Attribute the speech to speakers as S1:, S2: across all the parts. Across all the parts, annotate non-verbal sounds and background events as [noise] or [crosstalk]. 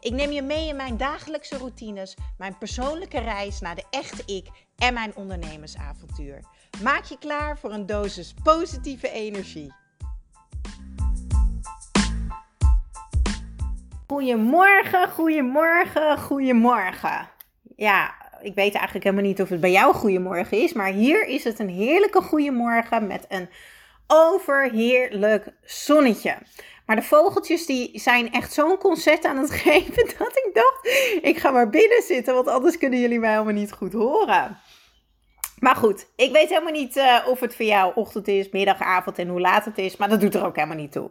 S1: Ik neem je mee in mijn dagelijkse routines, mijn persoonlijke reis naar de echte ik en mijn ondernemersavontuur. Maak je klaar voor een dosis positieve energie. Goedemorgen, goedemorgen, goedemorgen. Ja, ik weet eigenlijk helemaal niet of het bij jou goedemorgen is, maar hier is het een heerlijke goedemorgen met een overheerlijk zonnetje. Maar de vogeltjes die zijn echt zo'n concert aan het [laughs] geven dat ik dacht, ik ga maar binnen zitten, want anders kunnen jullie mij helemaal niet goed horen. Maar goed, ik weet helemaal niet uh, of het voor jou ochtend is, middag, avond en hoe laat het is, maar dat doet er ook helemaal niet toe.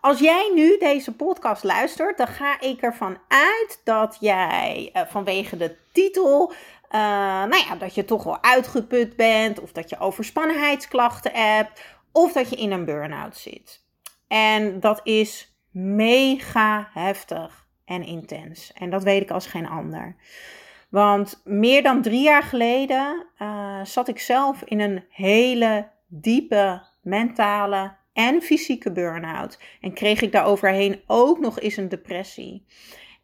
S1: Als jij nu deze podcast luistert, dan ga ik ervan uit dat jij uh, vanwege de titel, uh, nou ja, dat je toch wel uitgeput bent, of dat je overspannenheidsklachten hebt, of dat je in een burn-out zit. En dat is mega heftig en intens. En dat weet ik als geen ander. Want meer dan drie jaar geleden uh, zat ik zelf in een hele diepe mentale en fysieke burn-out. En kreeg ik daaroverheen ook nog eens een depressie.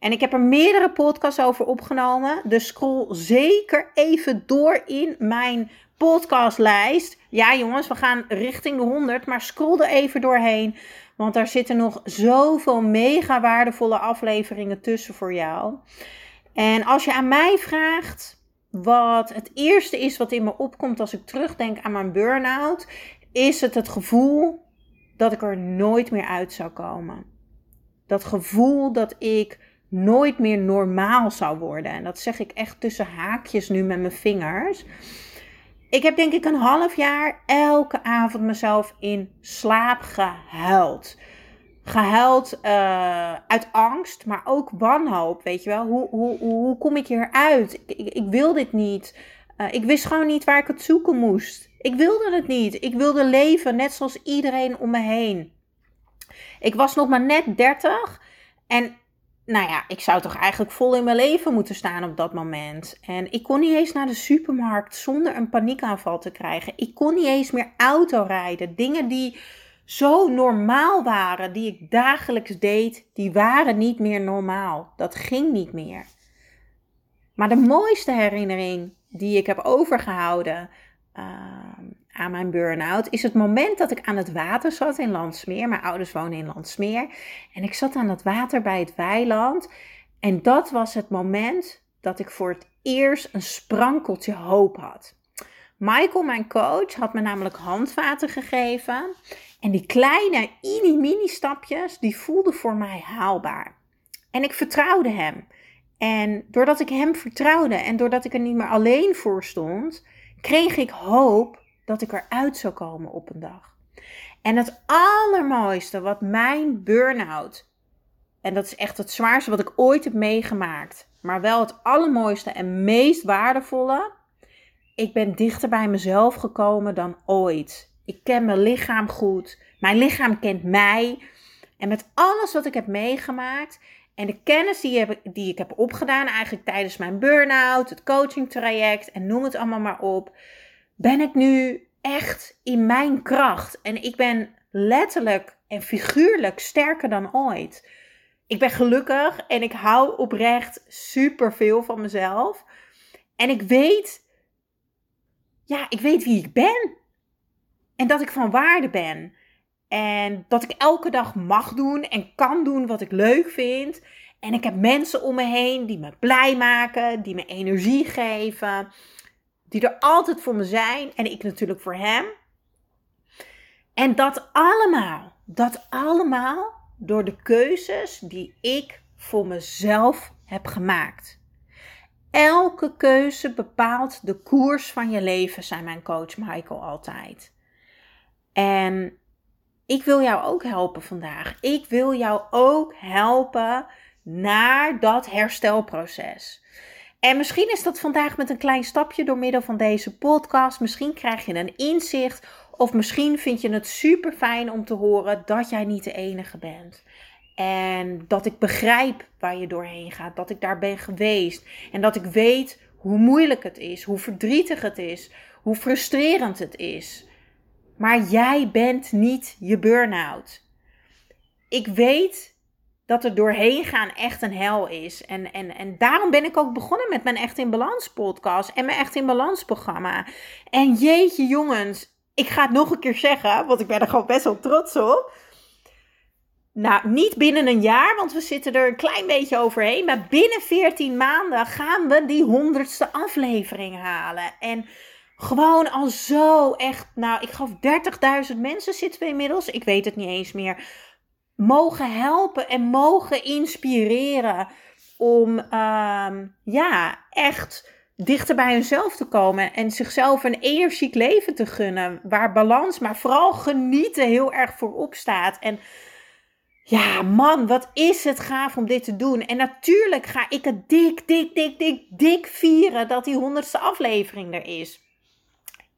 S1: En ik heb er meerdere podcasts over opgenomen. Dus scroll zeker even door in mijn podcastlijst. Ja, jongens, we gaan richting de 100, maar scroll er even doorheen. Want daar zitten nog zoveel mega waardevolle afleveringen tussen voor jou. En als je aan mij vraagt wat het eerste is wat in me opkomt als ik terugdenk aan mijn burn-out, is het het gevoel dat ik er nooit meer uit zou komen. Dat gevoel dat ik nooit meer normaal zou worden. En dat zeg ik echt tussen haakjes nu met mijn vingers. Ik heb denk ik een half jaar elke avond mezelf in slaap gehuild. Gehuild uh, uit angst, maar ook wanhoop. Weet je wel, hoe, hoe, hoe kom ik hieruit? Ik, ik, wil dit niet. Uh, ik wist gewoon niet waar ik het zoeken moest. Ik wilde het niet. Ik wilde leven net zoals iedereen om me heen. Ik was nog maar net 30 en nou ja, ik zou toch eigenlijk vol in mijn leven moeten staan op dat moment. En ik kon niet eens naar de supermarkt zonder een paniekaanval te krijgen. Ik kon niet eens meer auto rijden. Dingen die zo normaal waren, die ik dagelijks deed, die waren niet meer normaal. Dat ging niet meer. Maar de mooiste herinnering die ik heb overgehouden uh, aan mijn burn-out is het moment dat ik aan het water zat in Landsmeer. Mijn ouders wonen in Landsmeer. En ik zat aan het water bij het weiland. En dat was het moment dat ik voor het eerst een sprankeltje hoop had. Michael, mijn coach, had me namelijk handvaten gegeven. En die kleine, mini-mini stapjes, die voelden voor mij haalbaar. En ik vertrouwde hem. En doordat ik hem vertrouwde en doordat ik er niet meer alleen voor stond, kreeg ik hoop dat ik eruit zou komen op een dag. En het allermooiste wat mijn burn-out, en dat is echt het zwaarste wat ik ooit heb meegemaakt, maar wel het allermooiste en meest waardevolle, ik ben dichter bij mezelf gekomen dan ooit. Ik ken mijn lichaam goed, mijn lichaam kent mij. En met alles wat ik heb meegemaakt en de kennis die, die ik heb opgedaan, eigenlijk tijdens mijn burn-out, het coaching traject en noem het allemaal maar op, ben ik nu echt in mijn kracht. En ik ben letterlijk en figuurlijk sterker dan ooit. Ik ben gelukkig en ik hou oprecht super veel van mezelf. En ik weet, ja, ik weet wie ik ben. En dat ik van waarde ben. En dat ik elke dag mag doen en kan doen wat ik leuk vind. En ik heb mensen om me heen die me blij maken, die me energie geven die er altijd voor me zijn en ik natuurlijk voor hem. En dat allemaal, dat allemaal door de keuzes die ik voor mezelf heb gemaakt. Elke keuze bepaalt de koers van je leven, zei mijn coach Michael altijd. En ik wil jou ook helpen vandaag. Ik wil jou ook helpen naar dat herstelproces. En misschien is dat vandaag met een klein stapje door middel van deze podcast. Misschien krijg je een inzicht. Of misschien vind je het super fijn om te horen dat jij niet de enige bent. En dat ik begrijp waar je doorheen gaat. Dat ik daar ben geweest. En dat ik weet hoe moeilijk het is. Hoe verdrietig het is. Hoe frustrerend het is. Maar jij bent niet je burn-out. Ik weet dat er doorheen gaan echt een hel is. En, en, en daarom ben ik ook begonnen met mijn Echt in Balans podcast en mijn Echt in Balans programma. En jeetje jongens, ik ga het nog een keer zeggen, want ik ben er gewoon best wel trots op. Nou, niet binnen een jaar, want we zitten er een klein beetje overheen. Maar binnen 14 maanden gaan we die honderdste aflevering halen. En gewoon al zo echt, nou, ik geloof 30.000 mensen zitten we inmiddels. Ik weet het niet eens meer mogen helpen en mogen inspireren om ehm, ja, echt dichter bij hunzelf te komen en zichzelf een energiek leven te gunnen, waar balans, maar vooral genieten heel erg voorop staat. En ja, man, wat is het gaaf om dit te doen. En natuurlijk ga ik het dik, dik, dik, dik, dik vieren dat die honderdste aflevering er is.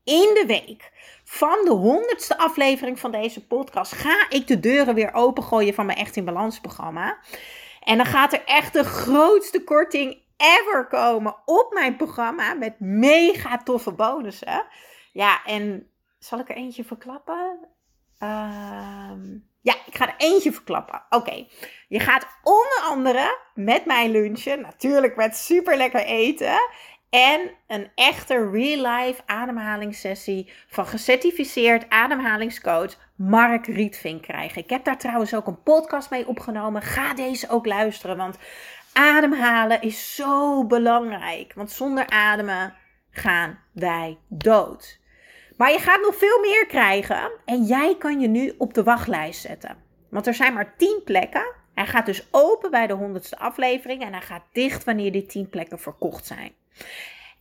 S1: In de week van de honderdste aflevering van deze podcast ga ik de deuren weer opengooien van mijn Echt in Balans programma. En dan gaat er echt de grootste korting ever komen op mijn programma met mega toffe bonussen. Ja, en zal ik er eentje verklappen? Ehm, ja, ik ga er eentje verklappen. Oké, je gaat onder andere met mij lunchen. Natuurlijk met super lekker eten. En een echte real-life ademhalingssessie van gecertificeerd ademhalingscoach Mark Rietvink krijgen. Ik heb daar trouwens ook een podcast mee opgenomen. Ga deze ook luisteren, want ademhalen is zo belangrijk. Want zonder ademen gaan wij dood. Maar je gaat nog veel meer krijgen en jij kan je nu op de wachtlijst zetten. Want er zijn maar 10 plekken. Hij gaat dus open bij de 100ste aflevering en hij gaat dicht wanneer die 10 plekken verkocht zijn.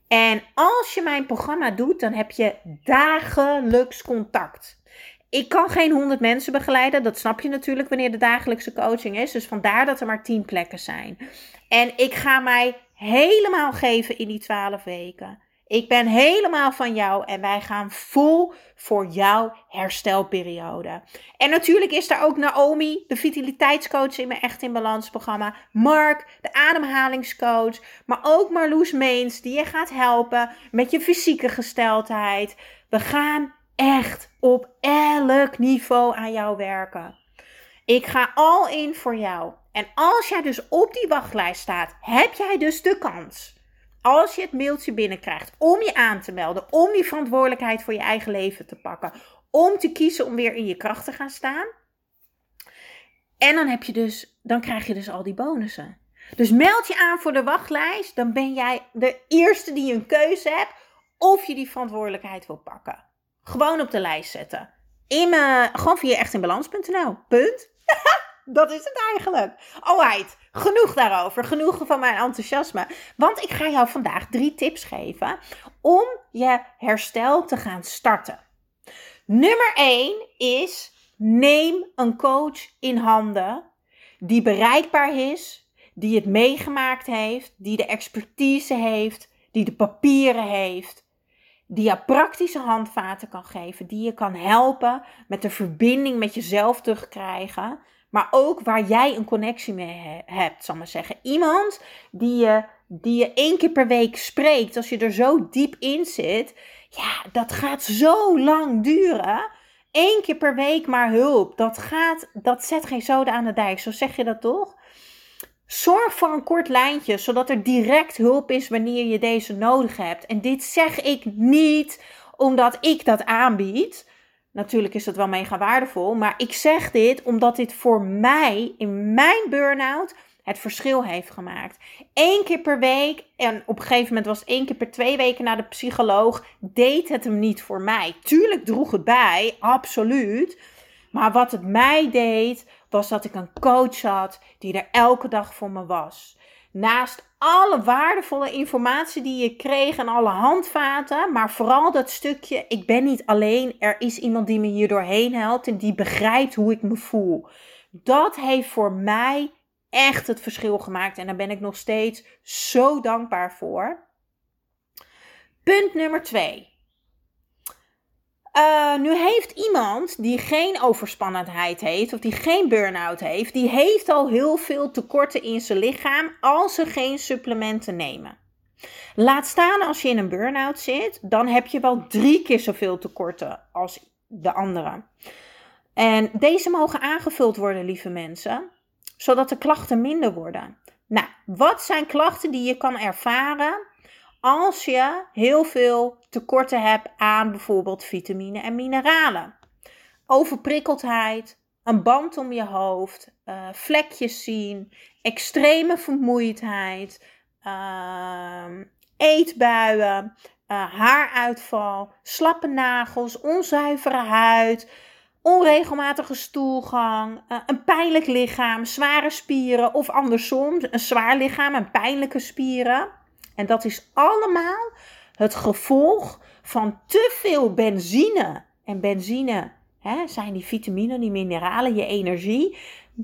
S1: En als je mijn programma doet, dan heb je dagelijks contact. Ik kan geen 100 mensen begeleiden. Dat snap je natuurlijk wanneer de dagelijkse coaching is. Dus vandaar dat er maar 10 plekken zijn. En ik ga mij helemaal geven in die 12 weken. Ik ben helemaal van jou en wij gaan vol voor jouw herstelperiode. En natuurlijk is daar ook Naomi, de vitaliteitscoach in mijn Echt in Balans programma. Mark, de ademhalingscoach. Maar ook Marloes Meens, die je gaat helpen met je fysieke gesteldheid. We gaan echt op elk niveau aan jou werken. Ik ga al in voor jou. En als jij dus op die wachtlijst staat, heb jij dus de kans als je het mailtje binnenkrijgt om je aan te melden, om je verantwoordelijkheid voor je eigen leven te pakken, om te kiezen om weer in je kracht te gaan staan. En dan heb je dus, dan krijg je dus al die bonussen. Dus meld je aan voor de wachtlijst, dan ben jij de eerste die een keuze hebt of je die verantwoordelijkheid wil pakken. Gewoon op de lijst zetten. In mijn, gewoon via echtinbalans.nl. Punt. [laughs] dat is het eigenlijk. Alright, genoeg daarover. Genoeg van mijn enthousiasme. Want ik ga jou vandaag drie tips geven om je herstel te gaan starten. Nummer 1 is neem een coach in handen die bereikbaar is, die het meegemaakt heeft, die de expertise heeft, die de papieren heeft, die je praktische handvaten kan geven, die je kan helpen met de verbinding met jezelf terugkrijgen maar ook waar jij een connectie mee hebt, zal maar zeggen. Iemand die je, die je één keer per week spreekt, als je er zo diep in zit. Ja, dat gaat zo lang duren. Eén keer per week maar hulp. Dat, gaat, dat zet geen zoden aan de dijk. Zo zeg je dat toch? Zorg voor een kort lijntje, zodat er direct hulp is wanneer je deze nodig hebt. En dit zeg ik niet omdat ik dat aanbied. Natuurlijk is dat wel mega waardevol, maar ik zeg dit omdat dit voor mij in mijn burn-out het verschil heeft gemaakt. Eén keer per week, en op een gegeven moment was één keer per twee weken naar de psycholoog, deed het hem niet voor mij. Tuurlijk droeg het bij, absoluut. Maar wat het mij deed, was dat ik een coach had die er elke dag voor me was. Naast alle waardevolle informatie die je kreeg en alle handvaten, maar vooral dat stukje: ik ben niet alleen, er is iemand die me hier doorheen helpt en die begrijpt hoe ik me voel. Dat heeft voor mij echt het verschil gemaakt en daar ben ik nog steeds zo dankbaar voor. Punt nummer twee. Uh, nu heeft iemand die geen overspannendheid heeft of die geen burn-out heeft, die heeft al heel veel tekorten in zijn lichaam als ze geen supplementen nemen. Laat staan als je in een burn-out zit, dan heb je wel drie keer zoveel tekorten als de anderen. En deze mogen aangevuld worden, lieve mensen, zodat de klachten minder worden. Nou, wat zijn klachten die je kan ervaren als je heel veel tekorten hebt aan bijvoorbeeld vitamine en mineralen? Overprikkeldheid, een band om je hoofd, uh, vlekjes zien, extreme vermoeidheid, uh, eetbuien, uh, haaruitval, slappe nagels, onzuivere huid, onregelmatige stoelgang, uh, een pijnlijk lichaam, zware spieren of andersom, een zwaar lichaam en pijnlijke spieren. En dat is allemaal het gevolg van te veel benzine. En benzine hè, zijn die vitamine, die mineralen, je energie.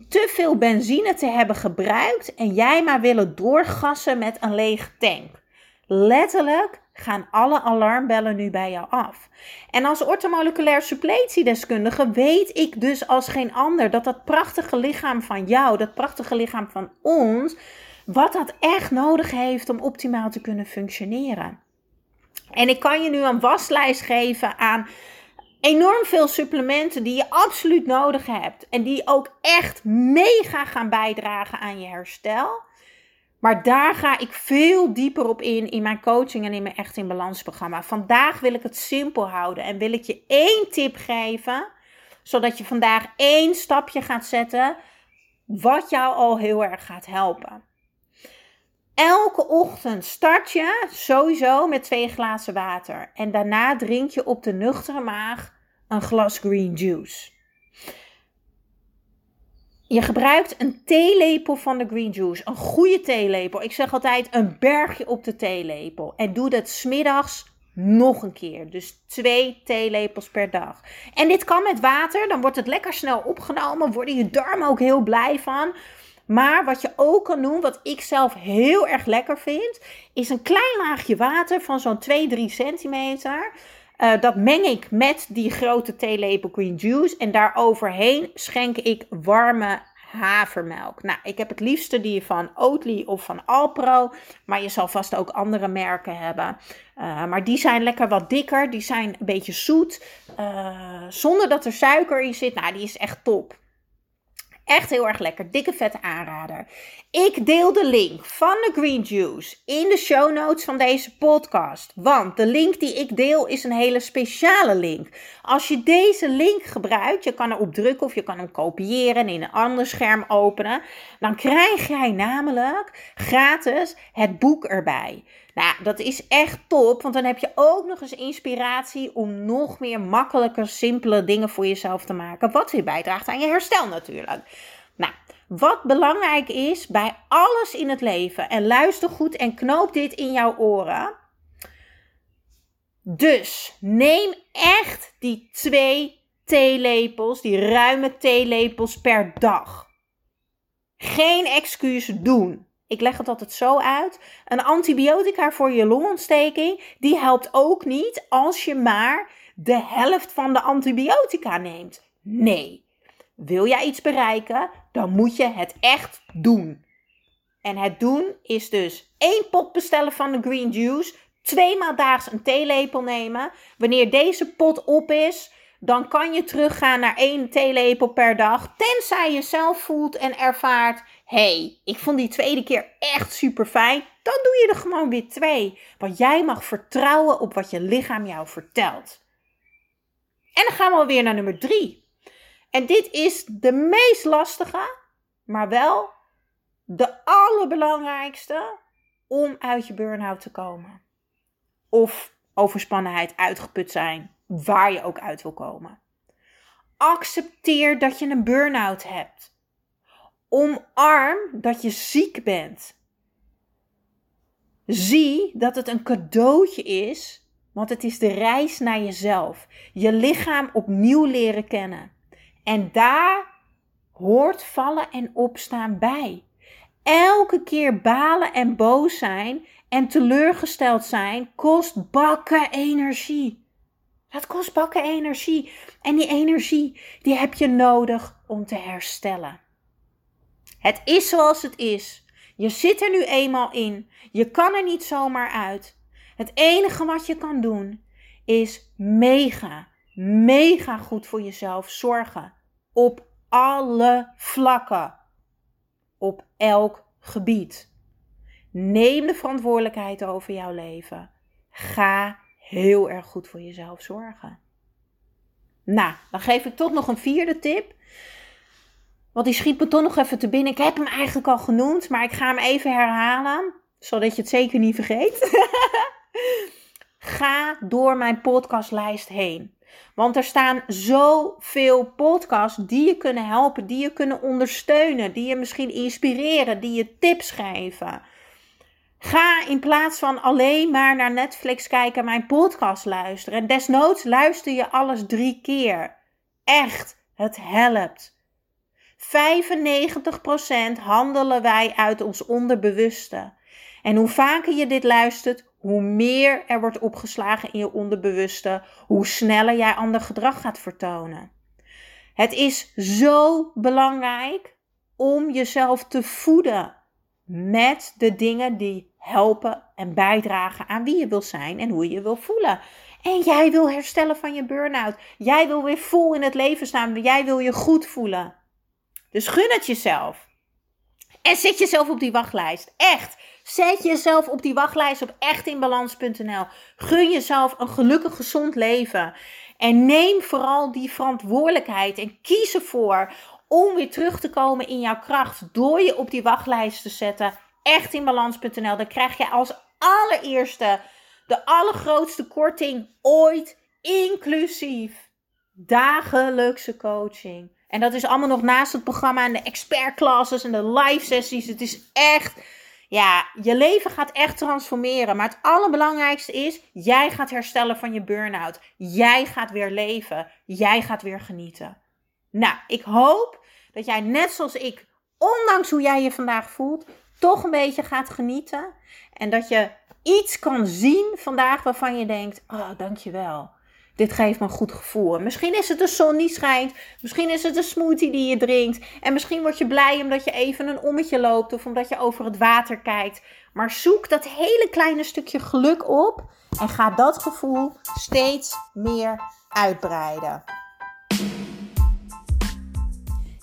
S1: Te veel benzine te hebben gebruikt en jij maar willen doorgassen met een lege tank. Letterlijk gaan alle alarmbellen nu bij jou af. En als ortomoleculair suppletiedeskundige weet ik dus als geen ander dat dat prachtige lichaam van jou, dat prachtige lichaam van ons, wat dat echt nodig heeft om optimaal te kunnen functioneren. En ik kan je nu een waslijst geven aan enorm veel supplementen die je absoluut nodig hebt en die ook echt mega gaan bijdragen aan je herstel. Maar daar ga ik veel dieper op in in mijn coaching en in mijn Echt in Balans programma. Vandaag wil ik het simpel houden en wil ik je één tip geven, zodat je vandaag één stapje gaat zetten wat jou al heel erg gaat helpen. Elke ochtend start je sowieso met twee glazen water en daarna drink je op de nuchtere maag een glas green juice. Je gebruikt een theelepel van de green juice. Een goede theelepel. Ik zeg altijd een bergje op de theelepel. En doe dat smiddags nog een keer. Dus twee theelepels per dag. En dit kan met water. Dan wordt het lekker snel opgenomen. Worden je darmen ook heel blij van. Maar wat je ook kan doen, wat ik zelf heel erg lekker vind, is een klein laagje water van zo'n 2-3 centimeter. Uh, dat meng ik met die grote theelepel green juice. En daaroverheen schenk ik warme havermelk. Nou, ik heb het liefste die van Oatly of van Alpro. Maar je zal vast ook andere merken hebben. Uh, maar die zijn lekker wat dikker. Die zijn een beetje zoet. Uh, zonder dat er suiker in zit. Nou, die is echt top. Echt heel erg lekker. Dikke vette aanrader. Ik deel de link van de Green Juice in de show notes van deze podcast. Want de link die ik deel is een hele speciale link. Als je deze link gebruikt, je kan erop drukken of je kan hem kopiëren en in een ander scherm openen. Dan krijg jij namelijk gratis het boek erbij. Nou, dat is echt top, want dan heb je ook nog eens inspiratie om nog meer makkelijke, simpele dingen voor jezelf te maken. Wat weer bijdraagt aan je herstel natuurlijk. Wat belangrijk is bij alles in het leven, en luister goed en knoop dit in jouw oren. Dus neem echt die twee theelepels, die ruime theelepels per dag. Geen excuus doen. Ik leg het altijd zo uit. Een antibiotica voor je longontsteking, die helpt ook niet als je maar de helft van de antibiotica neemt. Nee. Wil jij iets bereiken, dan moet je het echt doen. En het doen is dus één pot bestellen van de green juice, tweemaal daags een theelepel nemen. Wanneer deze pot op is, dan kan je teruggaan naar één theelepel per dag. Tenzij je zelf voelt en ervaart: hey, ik vond die tweede keer echt super fijn. Dan doe je er gewoon weer twee. Want jij mag vertrouwen op wat je lichaam jou vertelt. En dan gaan we weer naar nummer drie. En dit is de meest lastige, maar wel de allerbelangrijkste om uit je burn-out te komen. Of overspannenheid, uitgeput zijn, waar je ook uit wil komen. Accepteer dat je een burn-out hebt. Omarm dat je ziek bent. Zie dat het een cadeautje is, want het is de reis naar jezelf. Je lichaam opnieuw leren kennen. En daar hoort vallen en opstaan bij. elke keer balen en boos zijn en teleurgesteld zijn kost bakken energie. Dat kost bakken energie. En die energie, die heb je nodig om te herstellen. Het is zoals het is. Je zit er nu eenmaal in. Je kan er niet zomaar uit. Het enige wat je kan doen is mega, mega goed voor jezelf zorgen. Op alle vlakken. Op elk gebied. Neem de verantwoordelijkheid over jouw leven. Ga heel erg goed voor jezelf zorgen. Nou, dan geef ik toch nog een vierde tip. Want die schiet me toch nog even te binnen. Ik heb hem eigenlijk al genoemd, maar ik ga hem even herhalen. Zodat je het zeker niet vergeet. [laughs] ga door mijn podcastlijst heen. Want er staan zoveel podcasts die je kunnen helpen, die je kunnen ondersteunen, die je misschien inspireren, die je tips geven. Ga in plaats van alleen maar naar Netflix kijken, mijn podcast luisteren. En desnoods luister je alles drie keer. Echt, het helpt. 95% handelen wij uit ons onderbewuste. En hoe vaker je dit luistert, hoe meer er wordt opgeslagen in je onderbewuste, hoe sneller jij ander gedrag gaat vertonen. Het is zo belangrijk om jezelf te voeden met de dingen die helpen en bijdragen aan wie je wil zijn en hoe je je wil voelen. En jij wil herstellen van je burn-out. Jij wil weer vol in het leven staan. Jij wil je goed voelen. Dus gun het jezelf. En zet jezelf op die wachtlijst. Echt. Zet jezelf op die wachtlijst op echtinbalans.nl. Gun jezelf een gelukkig, gezond leven. En neem vooral die verantwoordelijkheid en kies ervoor om weer terug te komen in jouw kracht door je op die wachtlijst te zetten. Echtinbalans.nl. Dan krijg je als allereerste de allergrootste korting ooit, inclusief dagelijkse coaching. En dat is allemaal nog naast het programma en de expertclasses en de live sessies. Het is echt, ja, je leven gaat echt transformeren. Maar het allerbelangrijkste is, jij gaat herstellen van je burn-out. Jij gaat weer leven. Jij gaat weer genieten. Nou, ik hoop dat jij net zoals ik, ondanks hoe jij je vandaag voelt, toch een beetje gaat genieten. En dat je iets kan zien vandaag waarvan je denkt, oh, dankjewel dit geeft me een goed gevoel. misschien is het de zon die schijnt. Misschien is het een smoothie die je drinkt. En misschien word je blij omdat je even een ommetje loopt of omdat je over het water kijkt. Maar zoek dat hele kleine stukje geluk op en ga dat gevoel steeds meer uitbreiden.